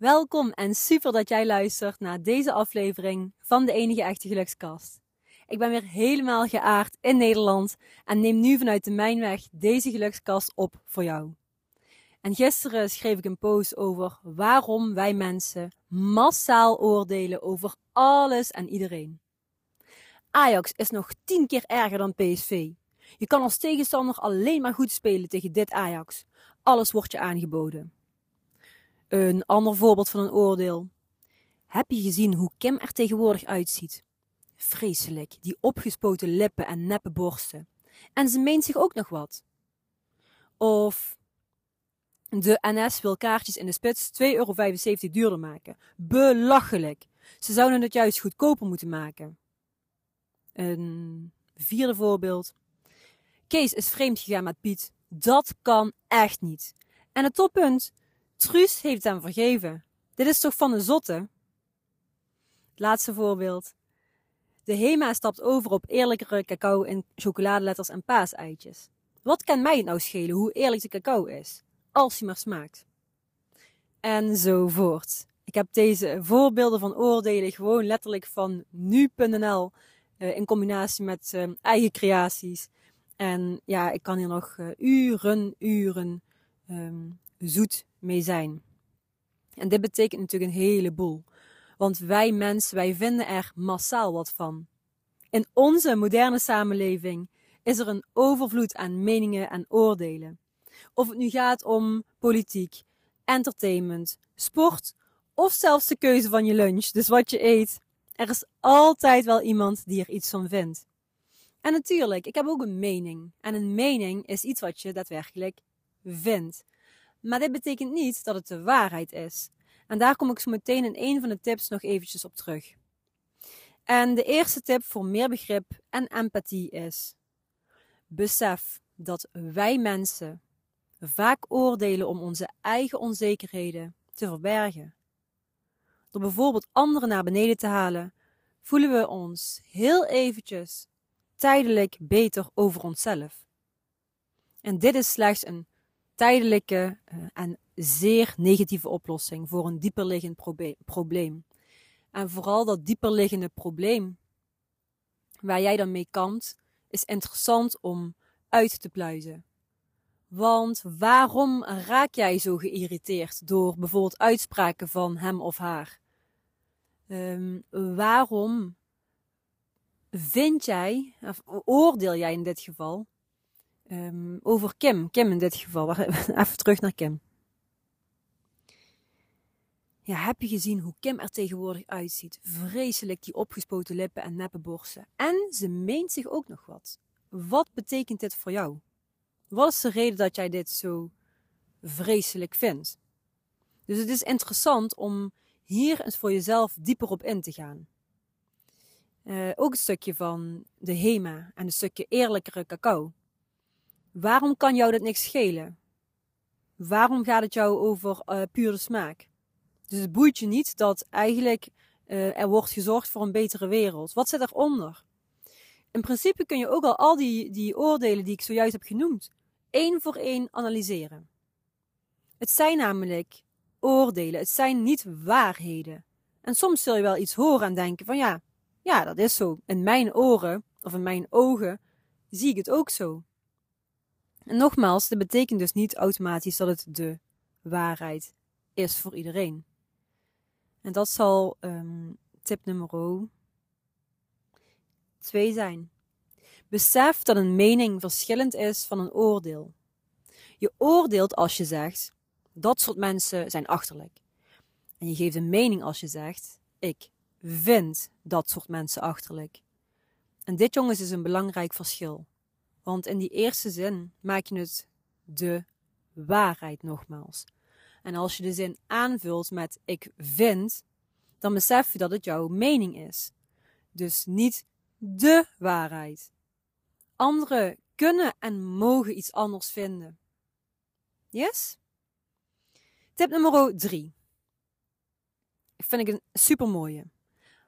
Welkom en super dat jij luistert naar deze aflevering van de enige echte gelukskast. Ik ben weer helemaal geaard in Nederland en neem nu vanuit de Mijnweg deze gelukskast op voor jou. En gisteren schreef ik een post over waarom wij mensen massaal oordelen over alles en iedereen. Ajax is nog tien keer erger dan PSV. Je kan als tegenstander alleen maar goed spelen tegen dit Ajax. Alles wordt je aangeboden. Een ander voorbeeld van een oordeel. Heb je gezien hoe Kim er tegenwoordig uitziet? Vreselijk, die opgespoten lippen en neppe borsten. En ze meent zich ook nog wat. Of de NS wil kaartjes in de spits 2,75 euro duurder maken. Belachelijk. Ze zouden het juist goedkoper moeten maken. Een vierde voorbeeld. Kees is vreemd gegaan met Piet. Dat kan echt niet. En het toppunt. Truus heeft hem vergeven. Dit is toch van de zotte? Laatste voorbeeld. De HEMA stapt over op eerlijkere cacao in chocoladeletters en paaseitjes. Wat kan mij het nou schelen hoe eerlijk de cacao is? Als hij maar smaakt. En zo voort. Ik heb deze voorbeelden van oordelen gewoon letterlijk van nu.nl uh, in combinatie met uh, eigen creaties. En ja, ik kan hier nog uh, uren, uren um, zoet mee zijn. En dit betekent natuurlijk een heleboel. Want wij mensen, wij vinden er massaal wat van. In onze moderne samenleving is er een overvloed aan meningen en oordelen. Of het nu gaat om politiek, entertainment, sport of zelfs de keuze van je lunch, dus wat je eet. Er is altijd wel iemand die er iets van vindt. En natuurlijk, ik heb ook een mening. En een mening is iets wat je daadwerkelijk vindt. Maar dit betekent niet dat het de waarheid is. En daar kom ik zo meteen in een van de tips nog eventjes op terug. En de eerste tip voor meer begrip en empathie is: besef dat wij mensen vaak oordelen om onze eigen onzekerheden te verbergen. Door bijvoorbeeld anderen naar beneden te halen, voelen we ons heel eventjes tijdelijk beter over onszelf. En dit is slechts een tijdelijke uh, en zeer negatieve oplossing voor een dieperliggend probleem. En vooral dat dieperliggende probleem waar jij dan mee kampt, is interessant om uit te pluizen. Want waarom raak jij zo geïrriteerd door bijvoorbeeld uitspraken van hem of haar? Um, waarom vind jij, of oordeel jij in dit geval, um, over Kim? Kim in dit geval, even terug naar Kim. Ja, heb je gezien hoe Kim er tegenwoordig uitziet? Vreselijk die opgespoten lippen en neppe borsten. En ze meent zich ook nog wat. Wat betekent dit voor jou? Wat is de reden dat jij dit zo vreselijk vindt? Dus het is interessant om hier eens voor jezelf dieper op in te gaan. Uh, ook een stukje van de HEMA en een stukje eerlijkere cacao. Waarom kan jou dat niks schelen? Waarom gaat het jou over uh, pure smaak? Dus het boeit je niet dat eigenlijk uh, er wordt gezorgd voor een betere wereld. Wat zit eronder? In principe kun je ook al al die, die oordelen die ik zojuist heb genoemd, één voor één analyseren. Het zijn namelijk oordelen, het zijn niet waarheden. En soms zul je wel iets horen en denken van ja, ja, dat is zo. In mijn oren of in mijn ogen zie ik het ook zo. En nogmaals, dat betekent dus niet automatisch dat het de waarheid is voor iedereen. En dat zal um, tip nummer 2 zijn. Besef dat een mening verschillend is van een oordeel. Je oordeelt als je zegt, dat soort mensen zijn achterlijk. En je geeft een mening als je zegt, ik vind dat soort mensen achterlijk. En dit jongens is een belangrijk verschil. Want in die eerste zin maak je het de waarheid nogmaals. En als je de zin aanvult met ik vind, dan besef je dat het jouw mening is. Dus niet de waarheid. Anderen kunnen en mogen iets anders vinden. Yes? Tip nummer 3. Vind ik een super mooie.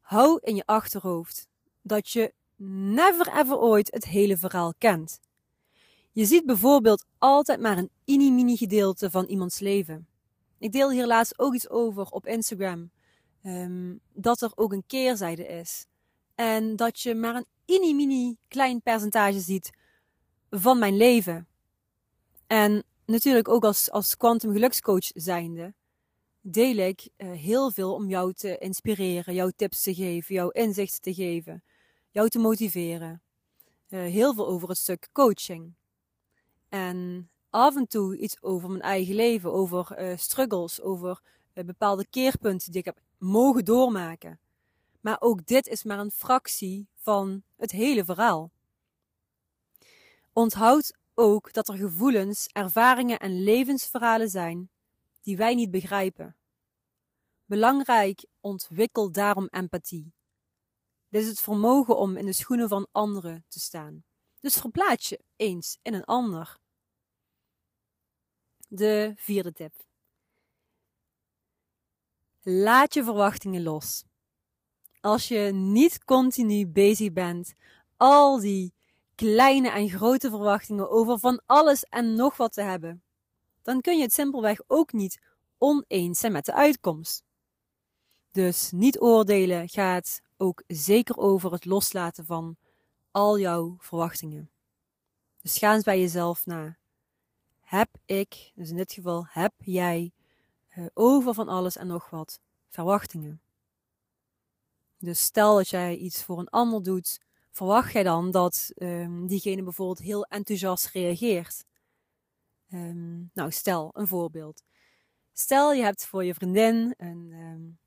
Hou in je achterhoofd dat je never ever ooit het hele verhaal kent. Je ziet bijvoorbeeld altijd maar een mini-mini gedeelte van iemands leven. ik deel hier laatst ook iets over op Instagram. Ehm, dat er ook een keerzijde is. En dat je maar een mini-mini klein percentage ziet van mijn leven. En natuurlijk ook als, als quantum gelukscoach zijnde deel ik uh, heel veel om jou te inspireren, jouw tips te geven, jouw inzichten te geven, jou te motiveren. Uh, heel veel over het stuk coaching. En af en toe iets over mijn eigen leven, over uh, struggles, over bepaalde keerpunten die ik heb mogen doormaken. Maar ook dit is maar een fractie van het hele verhaal. Onthoud ook dat er gevoelens, ervaringen en levensverhalen zijn die wij niet begrijpen. Belangrijk, ontwikkel daarom empathie. Dit is het vermogen om in de schoenen van anderen te staan. Dus verplaats je eens in een ander. De vierde tip. Laat je verwachtingen los. Als je niet continu bezig bent, al die kleine en grote verwachtingen over van alles en nog wat te hebben, dan kun je het simpelweg ook niet oneens zijn met de uitkomst. Dus niet oordelen gaat ook zeker over het loslaten van al jouw verwachtingen. Dus ga eens bij jezelf na. Heb ik, dus in dit geval heb jij, uh, over van alles en nog wat verwachtingen. Dus stel dat jij iets voor een ander doet, verwacht jij dan dat um, diegene bijvoorbeeld heel enthousiast reageert? Um, nou, stel een voorbeeld. Stel je hebt voor je vriendin een, um,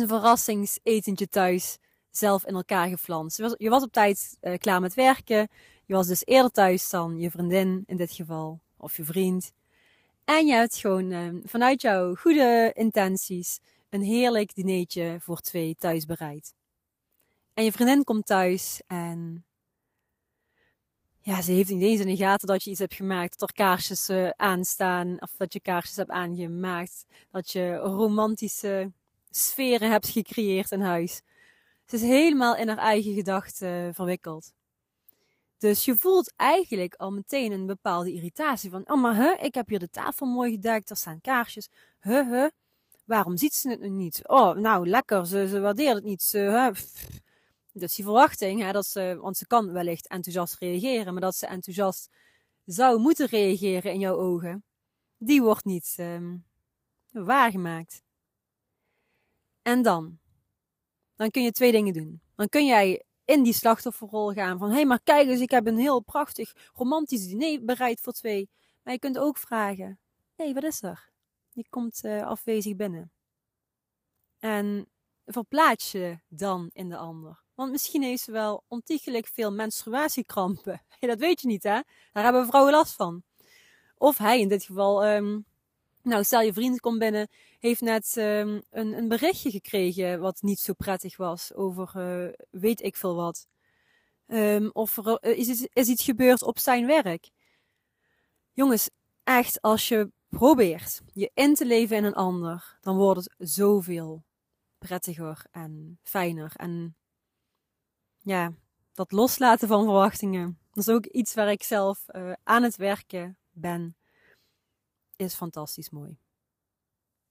een verrassingsetentje thuis zelf in elkaar geflanst. Je was, je was op tijd uh, klaar met werken. Je was dus eerder thuis dan je vriendin in dit geval, of je vriend. En je hebt gewoon vanuit jouw goede intenties een heerlijk dinertje voor twee thuis bereid. En je vriendin komt thuis en ja, ze heeft niet eens in de gaten dat je iets hebt gemaakt, dat er kaarsjes uh, aanstaan, of dat je kaarsjes hebt aangemaakt, dat je romantische sferen hebt gecreëerd in huis. Ze is helemaal in haar eigen gedachten verwikkeld. Dus je voelt eigenlijk al meteen een bepaalde irritatie van, oh maar huh, ik heb hier de tafel mooi gedekt, er staan kaarsjes, huh, huh, waarom ziet ze het nu niet? Oh, nou, lekker, ze, waardeert het niet. Hè, dus die verwachting, hè, dat ze, want ze kan wellicht enthousiast reageren, maar dat ze enthousiast zou moeten reageren in jouw ogen, die wordt niet um, waargemaakt. En dan? Dan kun je twee dingen doen. Dan kun jij in die slachtofferrol gaan van, hé, hey, maar kijk eens, ik heb een heel prachtig romantisch diner bereid voor twee. Maar je kunt ook vragen, hé, hey, wat is er? Je komt uh, afwezig binnen. En verplaats je dan in de ander. Want misschien heeft ze wel ontiegelijk veel menstruatiekrampen. dat weet je niet, hè? Daar hebben vrouwen last van. Of hij in dit geval. Um, nou, stel je vriend komt binnen, heeft net um, een, een berichtje gekregen wat niet zo prettig was over uh, weet ik veel wat. Um, of er is, is iets gebeurd op zijn werk. Jongens, echt, als je probeert je in te leven in een ander, dan wordt het zoveel prettiger en fijner. En ja, dat loslaten van verwachtingen, dat is ook iets waar ik zelf uh, aan het werken ben, is fantastisch mooi.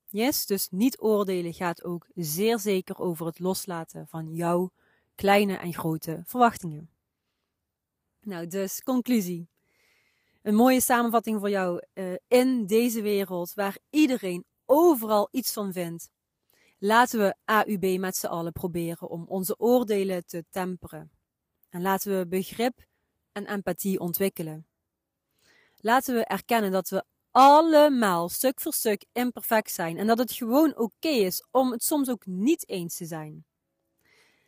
Yes, dus niet oordelen gaat ook zeer zeker over het loslaten van jouw kleine en grote verwachtingen. Nou, dus conclusie een mooie samenvatting voor jou uh, in deze wereld waar iedereen overal iets van vindt. Laten we AUB met z'n allen proberen om onze oordelen te temperen. En laten we begrip en empathie ontwikkelen. Laten we erkennen dat we allemaal stuk voor stuk imperfect zijn en dat het gewoon oké is om het soms ook niet eens te zijn.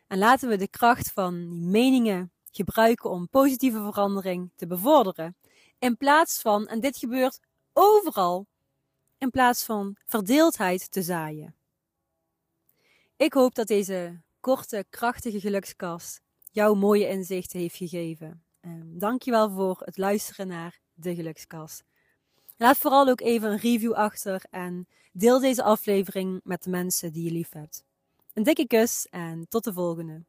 En laten we de kracht van die meningen gebruiken om positieve verandering te bevorderen in plaats van, en dit gebeurt overal, in plaats van verdeeldheid te zaaien. Ik hoop dat deze korte, krachtige gelukskast jou mooie inzichten heeft gegeven. Um, dankjewel voor het luisteren naar de gelukskast. Laat vooral ook even een review achter en deel deze aflevering met de mensen die je lief hebt. Een dikke kus en tot de volgende.